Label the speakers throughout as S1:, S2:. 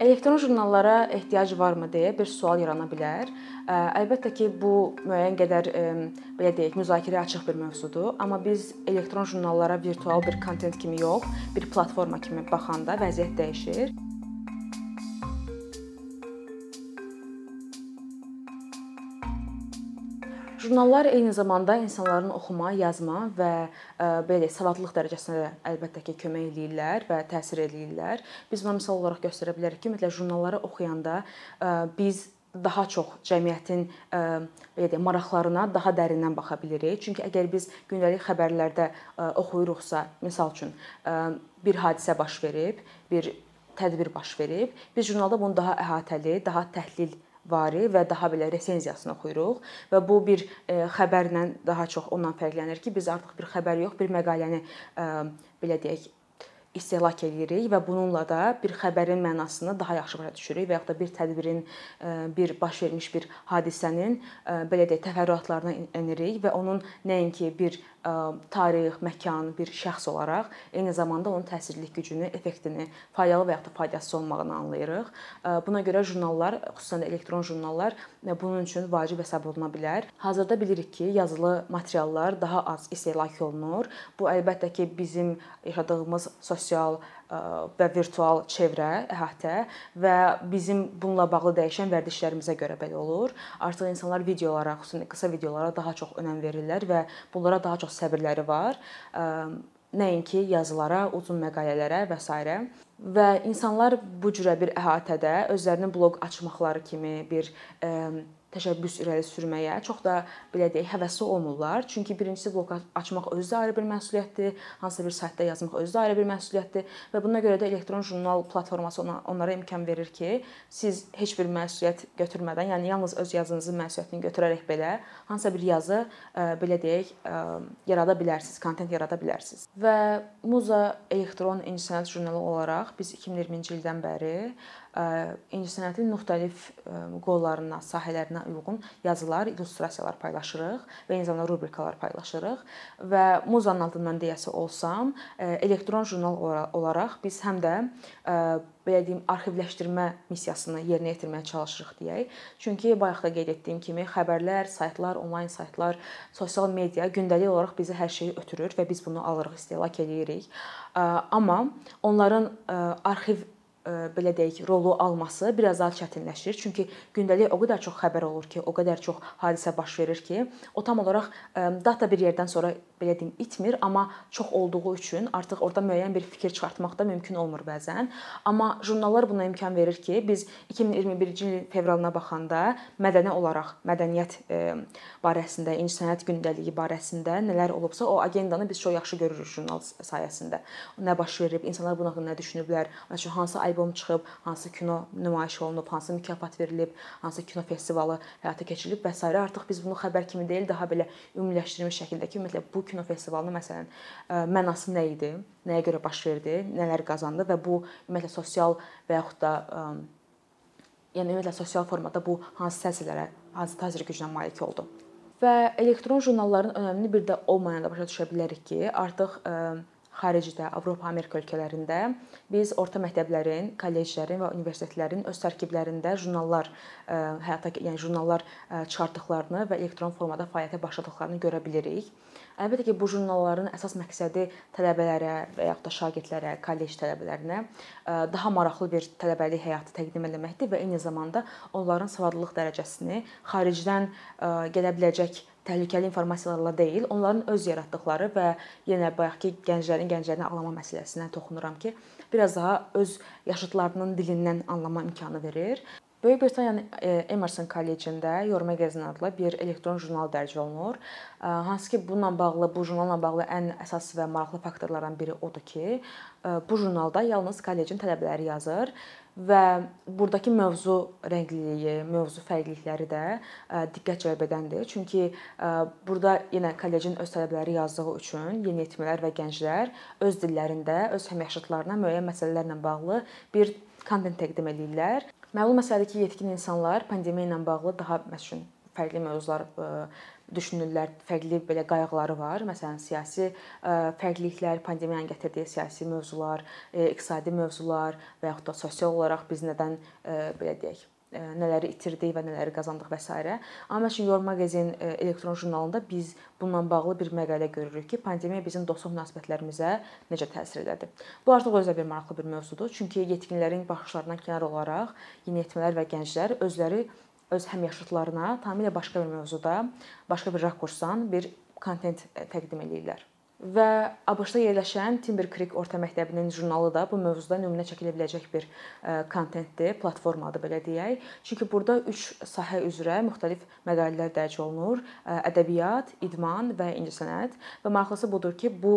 S1: Elektron jurnallara ehtiyac varmı deyə bir sual yarana bilər. Əlbəttə ki, bu müəyyən qədər belə deyək, müzakirəyə açıq bir mövzudur, amma biz elektron jurnallara virtual bir kontent kimi yox, bir platforma kimi baxanda vəziyyət dəyişir. Jurnallar eyni zamanda insanların oxuma, yazma və e, belə deyək, savadlılıq dərəcəsinə də əlbəttə ki, kömək eləyirlər və təsir eləyirlər. Biz buna misal olaraq göstərə bilərik ki, ümumiyyətlə jurnalları oxuyanda e, biz daha çox cəmiyyətin e, belə deyək, maraqlarına daha dərindən baxa bilirik. Çünki əgər biz gündəlik xəbərlərdə oxuyuruqsa, misal üçün bir hadisə baş verib, bir tədbir baş verib, biz jurnalda bunu daha əhatəli, daha təhlil vari və daha belə resenziyasını oxuyuruq və bu bir e, xəbərlə daha çox ondan fərqlənir ki, biz artıq bir xəbər yox, bir məqaləni e, belə deyək istehlak eləyirik və bununla da bir xəbərin mənasını daha yaxşı başa düşürük və yaxud da bir tədbirin, e, bir baş vermiş bir hadisənin belə deyək təfərrüatlarına enirik və onun nəinki bir tarix, məkan, bir şəxs olaraq eyni zamanda onun təsirlilik gücünü, effektini, faydalı və ya da faydasız olmağını anlayırıq. Buna görə jurnallar, xüsusən elektron jurnallar bunun üçün vacib hesab oluna bilər. Hazırda bilirik ki, yazılı materiallar daha az istehlak olunur. Bu əlbəttə ki, bizim yaşadığımız sosial və virtual çevrə, əhatə və bizim bununla bağlı dəyişən vərdişlərimizə görə belə olur. Artıq insanlar videolara, xüsusən qısa videolara daha çox önəm verirlər və bunlara daha çox səbirləri var. Nəinki yazılara, uzun məqalələrə və s. və insanlar bu cürə bir əhatədə özlərinin bloq açmaqları kimi bir təşəbbüs irəli sürməyə çox da belə deyək, həvəsli olmurlar. Çünki birincisi blok açmaq özü də ayrı bir məsuliyyətdir, hansısa bir saytda yazmaq özü də ayrı bir məsuliyyətdir və buna görə də elektron jurnal platforması onlara imkan verir ki, siz heç bir məsuliyyət götürmədən, yəni yalnız öz yazınızın məsuliyyətini götürərək belə hansısa bir yazı belə deyək, yarada bilərsiniz, kontent yarada bilərsiniz. Və Muza elektron incəsənət jurnalı olaraq biz 2020-ci ildən bəri incəsənətin müxtəlif qollarına, sahələrinə uyğun yazılar, illüstrasiyalar paylaşırıq və eyni zamanda rubrikalar paylaşırıq və Muzanın adından deyəsi olsam, elektron jurnal olaraq biz həm də belə deyim, arxivləşdirmə missiyasını yerinə yetirməyə çalışırıq deyək. Çünki bayaq da qeyd etdiyim kimi xəbərlər, saytlar, onlayn saytlar, sosial media gündəlik olaraq bizi hər şeyi ötürür və biz bunu alırıq, istehlak eləyirik. Amma onların arxiv belə deyək, rolu alması biraz daha çətinləşir. Çünki gündəlik o qədər çox xəbər olur ki, o qədər çox hadisə baş verir ki, o tam olaraq data bir yerdən sonra belə deyim itmir, amma çox olduğu üçün artıq orada müəyyən bir fikir çıxartmaq da mümkün olmur bəzən. Amma jurnallar buna imkan verir ki, biz 2021-ci il fevralına baxanda mədəni olaraq mədəniyyət barəsində, incəsənət gündəliyi barəsində nələr olubsa, o agendanı biz çox yaxşı görürük jurnal sayəsində. Nə baş verib, insanlar buna haqqında nə düşünüblər, məsələn hansı albom çıxıb, hansı kino nümayiş olunub, hansı mükafat verilib, hansı kino festivalı həyata keçirilib və s. artıq biz bunu xəbər kimi deyil, daha belə ümumiləşdirilmiş şəkildə ki, ümumiyyətlə bu kino festivalının məsələn mənası nə idi, nəyə görə baş verdi, nələr qazandı və bu ümumiyyətlə sosial və yaxud da yəni ümumiyyətlə sosial formada bu hansı təsirlərə, hansı təsir gücünə malik oldu. Və elektron jurnalların önəmini bir də olmayanda başa düşə bilərik ki, artıq xaricdə, Avropa, Amerika ölkələrində biz orta məktəblərin, kolleclərin və universitetlərin öz tərkiblərində jurnallar e, həyata yəni jurnallar e, çıxartdıqlarını və elektron formada fəaliyyətə başladıqlarını görə bilirik. Əlbəttə ki, bu jurnalların əsas məqsədi tələbələrə və yaxud da şagirdlərə, kollec tələbələrinə e, daha maraqlı bir tələbəlik həyatı təqdim etməkdir və eyni zamanda onların savadlılıq dərəcəsini xaricdən gələ biləcək təhlükəli informasiyalarla deyil, onların öz yaratdıqları və yenə bayaqki gənclərin gənclərini ağlama məsələsinə toxunuram ki, biraz daha öz yaşıdlarının dilindən anlama imkanı verir. Böyük Britaniyanın e, Emerson kollecində Your Magazine adlı bir elektron jurnal dərc olunur. E, hansı ki, bununla bağlı, bu jurnalla bağlı ən əsas və maraqlı faktorlardan biri odur ki, e, bu jurnalda yalnız kollecin tələbələri yazır və burdakı mövzu rəngliliyi, mövzu fərqlilikləri də diqqət cəlb edəndir. Çünki burada yenə kollecin öz tələbələri yazdığı üçün yeniyetmələr və gənclər öz dillərində öz həmyaşıdlarına müəyyən məsələlərlə bağlı bir kontent təqdim edirlər. Məlum məsələdir ki, yetkin insanlar pandemiya ilə bağlı daha məsələn fərqli mövzular düşünürlər, fərqli belə qayğıları var. Məsələn, siyasi fərqliliklər, pandemiyanın gətirdiyi siyasi mövzular, iqtisadi mövzular və yaxud da sosial olaraq biz nədən belə deyək, nələri itirdik və nələri qazandıq və s. Amma məsələn Yor maqazin elektron jurnalında biz bununla bağlı bir məqalə görürük ki, pandemiya bizim dostluq münasibətlərimizə necə təsir elədi. Bu artıq özü də bir maraqlı bir mövzudur. Çünki yetkinlərin baxışlarından kənar olaraq yeniyetmələr və gənclər özləri öz həmyaşıdlarına tamamilə başqa bir mövzuda, başqa bir rakursdan bir kontent təqdim eləyirlər və ABŞ-da yerləşən Timber Creek Orta Məktəbinin jurnalı da bu mövzuda nümunə çəkilə biləcək bir kontentdir, platformadır belə deyək. Çünki burada 3 sahə üzrə müxtəlif məqalələr dərc olunur: ədəbiyyat, idman və incəsənət. Və maraqlısı budur ki, bu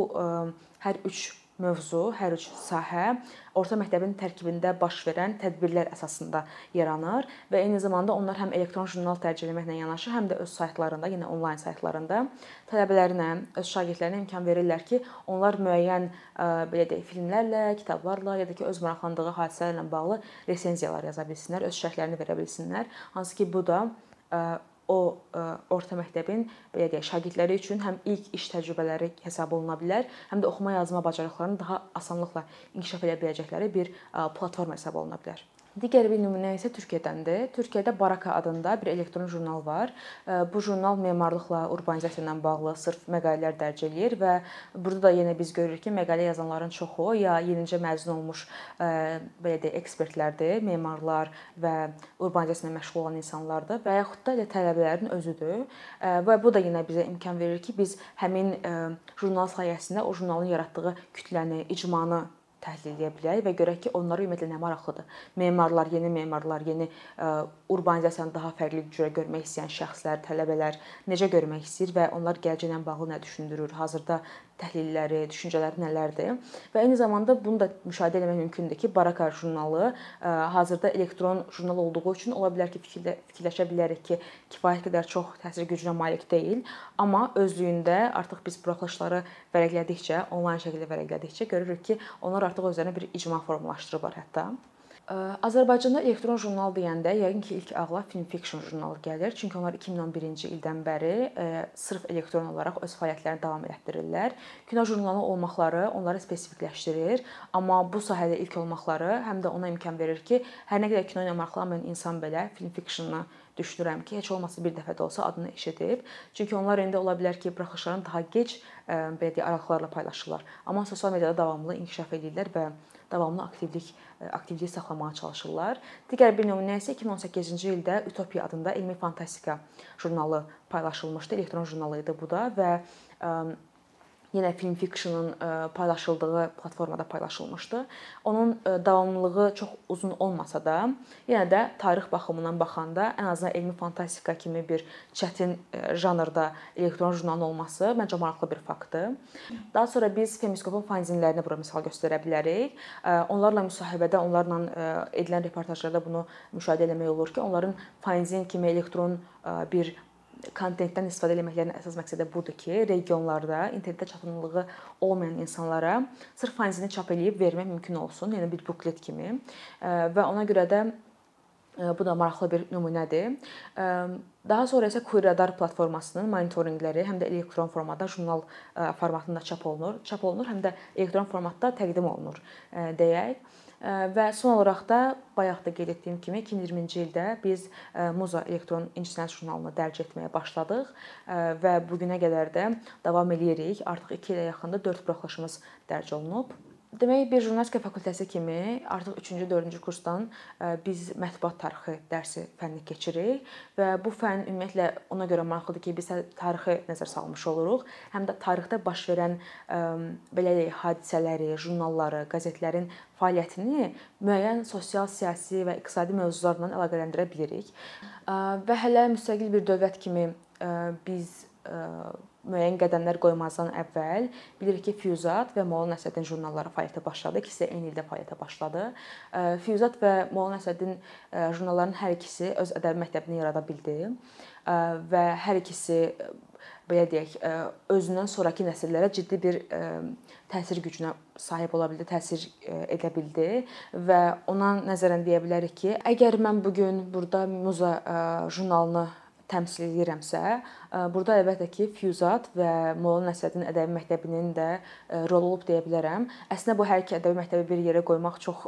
S1: hər 3 mövzu, hər üç sahə orta məktəbin tərkibində baş verən tədbirlər əsasında yaranır və eyni zamanda onlar həm elektron jurnal tərcümə etməklə yanaşı, həm də öz saytlarında, yenə onlayn saytlarında tələbələrinə, öz şagirdlərinə imkan verirlər ki, onlar müəyyən belə deyək, filmlərlə, kitablarla ya da ki, öz maraqlandığı hadisələrlə bağlı resenziyalar yaza bilsinlər, öz şərhlərini verə bilsinlər. Hansı ki, bu da o e, orta məktəbin belə deyək, şagirdləri üçün həm ilk iş təcrübələri hesab oluna bilər, həm də oxuma yazma bacarıqlarını daha asanlıqla inkişaf edə biləcəkləri bir e, platforma hesab oluna bilər. Digər bir nümunə isə Türkiyədəndir. Türkiyədə Baraka adında bir elektron jurnal var. Bu jurnal memarlıqla, urbanizasiya ilə bağlı sırf məqalələr dərc eləyir və burada da yenə biz görürük ki, məqalə yazanların çoxu ya yenicə məzun olmuş belə deyək, ekspertlərdir, memarlar və urbanizasiya ilə məşğul olan insanlardır və yaxud da elə tələbələrin özüdür. Və bu da yenə bizə imkan verir ki, biz həmin jurnal sayəsində o jurnalın yaratdığı kütləni, icmanı təhlil edə bilək və görək ki, onlara ümumiyyətlə nə maraqlıdır. Memarlar, yeni memarlar, yeni urbanizasiyanı daha fərqli cürə görmək istəyən şəxslər, tələbələr necə görmək istəyir və onlar gələcəklə bağlı nə düşündürür, hazırda təhlilləri, düşüncələri nələrdir? Və eyni zamanda bunu da müşahidə etmək mümkündür ki, Baraka jurnalı hazırda elektron jurnal olduğu üçün ola bilər ki, fikirləşə bilərik ki, kifayət qədər çox təsir gücünə malik deyil, amma özlüyündə artıq biz buraxılışları vərəqlədikcə, onlayn şəkildə vərəqlədikcə görürük ki, onlar artıq özlərinə bir icma formalaşdırıblar hətta. Azərbaycanda elektron jurnal deyəndə yəqin ki, ilk ağla Film Fiction jurnalı gəlir. Çünki onlar 2011-ci ildən bəri sırf elektron olaraq öz fəaliyyətlərini davam etdirirlər. Kino jurnalı olmaqları onları spesifikləşdirir, amma bu sahədə ilk olmaqları həm də ona imkan verir ki, hər nə qədər kino ilə maraqlanmayan insan belə Film Fiction-ı düşünürəm ki, heç olmasa bir dəfə də olsa adını eşidib. Çünki onlar indi ola bilər ki, buraxılışlarını daha gec belə deyə aralıqlarla paylaşırlar. Amma sosial mediada davamlı inkişaf edirlər və davamlı aktivlik aktivlik saxlamağa çalışırlar. Digər bir nümunə isə 2018-ci ildə Utopiya adında elmi fantastika jurnalı paylaşılmışdı, elektron jurnalı idi bu da və yenə Film Fiction-ın e, paylaşıldığı platformada paylaşılmışdı. Onun e, davamlılığı çox uzun olmasa da, yenə də tarix baxımından baxanda ən azından elmi fantastika kimi bir çətin e, janrda elektron jurnalın olması məncə maraqlı bir faktdır. Daha sonra biz Femiskopun fanzinlərini bura misal göstərə bilərik. Onlarla müsahibədə, onlarla edilən reportajlarda bunu müşahidə etmək olur ki, onların fanzin kimi elektron bir kontentdən istifadə etməklərinin əsas məqsədi budur ki, regionlarda internetdə çatımlılığı olmayan insanlara sırf fanzini çap eləyib vermək mümkün olsun, yəni bir buklet kimi. Və ona görə də bu da maraqlı bir nümunədir. Daha sonra isə Queradar platformasının monitorinqləri həm də elektron formada jurnal formatında çap olunur, çap olunur, həm də elektron formatda təqdim olunur deyək. Və son olaraq da bayaq da qeyd etdiyim kimi 2020-ci ildə biz Muza elektron incəsənət jurnalını dərc etməyə başladıq və bu günə qədər də davam eləyirik. Artıq 2 ilə yaxında 4 buraxılışımız dərc olunub. Demək, bir jurnalistika fakültəsi kimi artıq 3-cü, 4-cü kursdan biz mətbuat tarixi dərsi fənni keçirik və bu fənn ümumiyyətlə ona görə maraqlıdır ki, biz tarixi nəzər salmış oluruq. Həm də tarixdə baş verən belə deyək, hadisələri, jurnalları, qəzetlərin fəaliyyətini müəyyən sosial, siyasi və iqtisadi mövzularla əlaqələndirə bilirik. Və hələ müstəqil bir dövlət kimi biz müəyyən qədəmlər qoymazdan əvvəl bilirik ki, Füyuzat və Molla Nəsrəddin jurnalları fəaliyyətə başladı. İkisi eyni ildə fəaliyyətə başladı. Füyuzat və Molla Nəsrəddin jurnallarının hər ikisi öz ədəbi məktəbini yarada bildi və hər ikisi belə deyək, özündən sonrakı nəsillərə ciddi bir təsir gücünə sahib ola bildi, təsir edə bildi və ona nəzərən deyə bilərik ki, əgər mən bu gün burada Muza jurnalını təmsil edirəmsə, burada əlbəttə ki, Füyuzat və Molla Nəsrəddin ədəbi məktəbinin də rolu olub deyə bilərəm. Əslində bu hər iki ədəbi məktəbi bir yerə qoymaq çox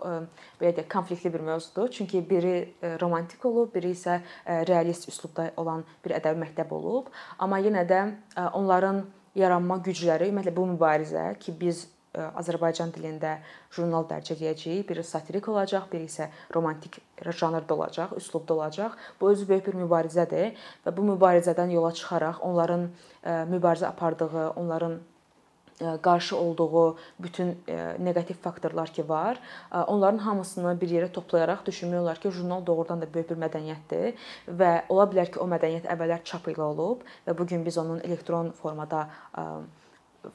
S1: belə deyək, konfliktli bir mövzudur. Çünki biri romantik olub, biri isə realist üslubda olan bir ədəbi məktəb olub. Amma yenə də onların yaranma gücləri, ümumiyyətlə bu mübarizə ki, biz Azərbaycan dilində jurnal dərc edəcəyik. Biri satirik olacaq, biri isə romantik janrda olacaq, üslubda olacaq. Bu özü böyük bir mübarizədir və bu mübarizədən yola çıxaraq onların mübarizə apardığı, onların qarşı olduğu bütün neqativ faktorlar ki var, onların hamısını bir yerə toplayaraq düşünmək olar ki, jurnal doğrudan da böyük bir mədəniyyətdir və ola bilər ki, o mədəniyyət əvvəllər çap ilə olub və bu gün biz onun elektron formada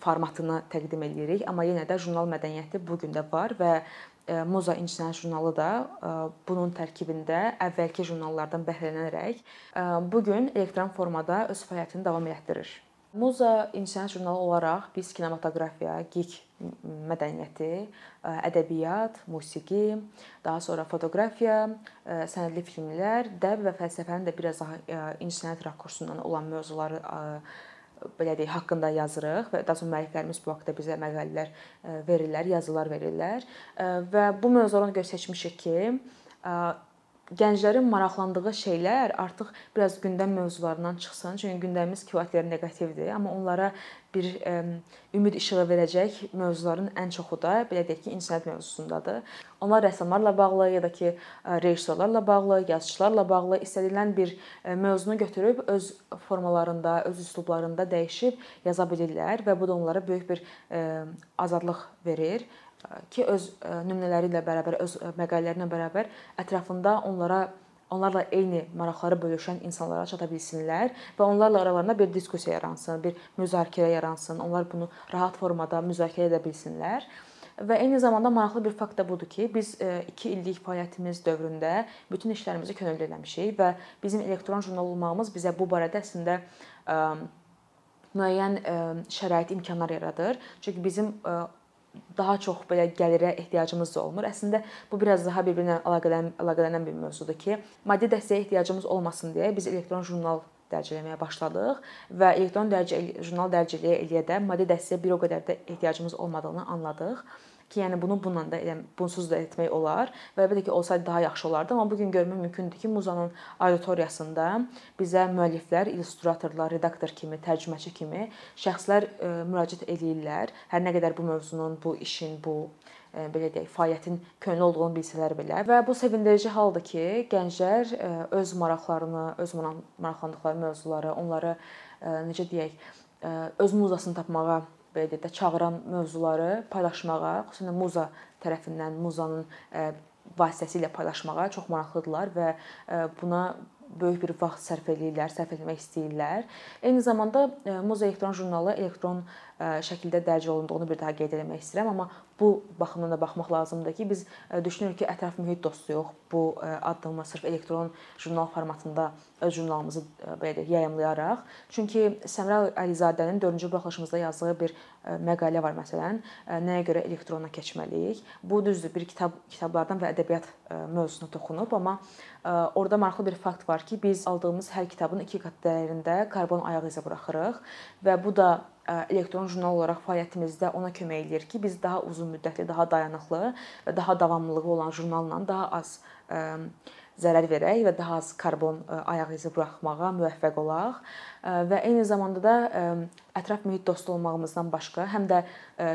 S1: formatını təqdim eləyirik, amma yenə də jurnal mədəniyyəti bu gün də var və e, Moza İncəsənət jurnalı da e, bunun tərkibində əvvəlki jurnallardan bəhrələnərək e, bu gün elektron formada öz fəaliyyətini davam etdirir. Moza İncəsənət jurnalı olaraq biz kinematografiya, geek mədəniyyəti, ədəbiyyat, musiqi, daha sonra fotoqrafiya, sənədli filmlər, dəb və fəlsəfənin də biraz daha incəsənət rakursundan olan mövzuları belə deyək, haqqında yazırıq və daha sonra müəlliflərimiz bu haqqda bizə məqalələr e, verirlər, yazılar verirlər. E, və bu mövzuları görə seçmişik ki, e, gənclərin maraqlandığı şeylər artıq biraz gündəm mövzularından çıxsın. Çünki gündəmimiz kifayət neqativdir, amma onlara bir ümid işığı verəcək mövzuların ən çoxu da belə deyək ki, incəsənət mövzusundadır. Onlar rəssamlarla bağlı ya da ki, rejissorlarla bağlı, yazıçılarla bağlı istədilən bir mövzunu götürüb öz formalarında, öz üslublarında dəyişib yaza bilirlər və bu da onlara böyük bir azadlıq verir ki, öz nümunələri ilə bərabər, öz məqalələri ilə bərabər ətrafında onlara onlarla eyni maraqları bölüşən insanlara çata bilsinlər və onlarla aralarında bir diskussiya yaransın, bir müzakirə yaransın. Onlar bunu rahat formada müzakirə edə bilsinlər. Və eyni zamanda maraqlı bir fakt da budur ki, biz 2 illik fəaliyyətimiz dövründə bütün işlərimizi könüllü eləmişik və bizim elektron jurnal olmağımız bizə bu barədə əslində müəyyən şərait, imkanlar yaradır. Çünki bizim daha çox belə gəlirə ehtiyacımız da olmur. Əslində bu biraz daha bir-birinə əlaqələnən əlaqələnən bir mövzudur ki, maddi dəstəyə ehtiyacımız olmasın deyə biz elektron jurnal dərc etməyə başladıq və elektron dərc jurnal dərc eləyə-eləyə də maddi dəstəyə bir o qədər də ehtiyacımız olmadığını anladıq ki, yəni bunu bununla da yəni bunsuz da etmək olar və əlbəttə ki, olsaydı daha yaxşı olardı, amma bu gün görmək mümkündür ki, Muzanın auditoriyasında bizə müəlliflər, illüstratorlar, redaktor kimi, tərcüməçi kimi şəxslər e, müraciət eləyirlər. Hər nə qədər bu mövzunun, bu işin, bu e, belə deyək, fəaliyyətin könüllü olduğunu bilsələr belə və bu sevindirici haldır ki, gənclər e, öz maraqlarını, öz maraqlandıqları mövzuları, onları necə deyək, öz muzasını tapmağa belə deyək də çağıran mövzuları paylaşmağa, xüsusən Muza tərəfindən Muzanın vasitəsilə paylaşmağa çox maraqlıdırlar və buna böyük bir vaxt sərf eləyirlər, sərf etmək istəyirlər. Eyni zamanda Muza elektron jurnalı elektron şəkildə dərc olunduğunu bir daha qeyd etmək istəyirəm, amma bu baxımdan da baxmaq lazımdır ki, biz düşünürük ki, ətraf mühit dostuyuq. Bu addımı sırf elektron jurnal formatında öz jurnalımızı belə deyək, yayımlayaraq. Çünki Səmrə Əlizadənin 4-cü buraxılışımızda yazdığı bir məqalə var məsələn, nəyə görə elektrona keçməliyik. Bu düzdür, bir kitab kitablardan və ədəbiyyat mövzusuna toxunub, amma orada maraqlı bir fakt var ki, biz aldığımız hər kitabın 2 qat dəyərində karbon ayaq izi buraxırıq və bu da elektron jurnal olaraq fəaliyyətimizdə ona kömək eləyir ki, biz daha uzun müddətli, daha dayanıqlı və daha davamlılığı olan jurnalla daha az zərər verək və daha az karbon e, ayaq izi buraxmağa müvəffəq olaq e, və eyni zamanda da e, ətraf mühit dostu olmağımızdan başqa həm də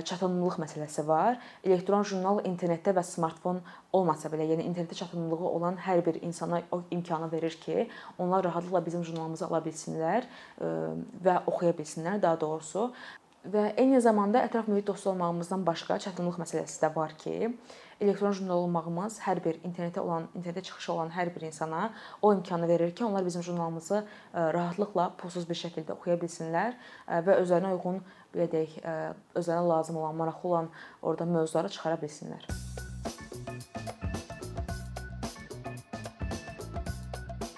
S1: çatımlılıq məsələsi var. Elektron jurnal internetdə və smartfon olmasa belə, yəni internetdə çatımlılığı olan hər bir insana o imkanı verir ki, onlar rahatlıqla bizim jurnalımızı ala bilsinlər və oxuya bilsinlər daha doğrusu. Və eyni zamanda ətraf mühit dostu olmağımızdan başqa çətinlik məsələsi də var ki, elektron jurnal olmağımız hər bir internetə olan, internetə çıxışı olan hər bir insana o imkanı verir ki, onlar bizim jurnalımızı rahatlıqla pulsuz bir şəkildə oxuya bilsinlər və özlərinə uyğun belə deyək, özlərinə lazım olan, maraqlı olan orada mövzuları çıxara bilsinlər.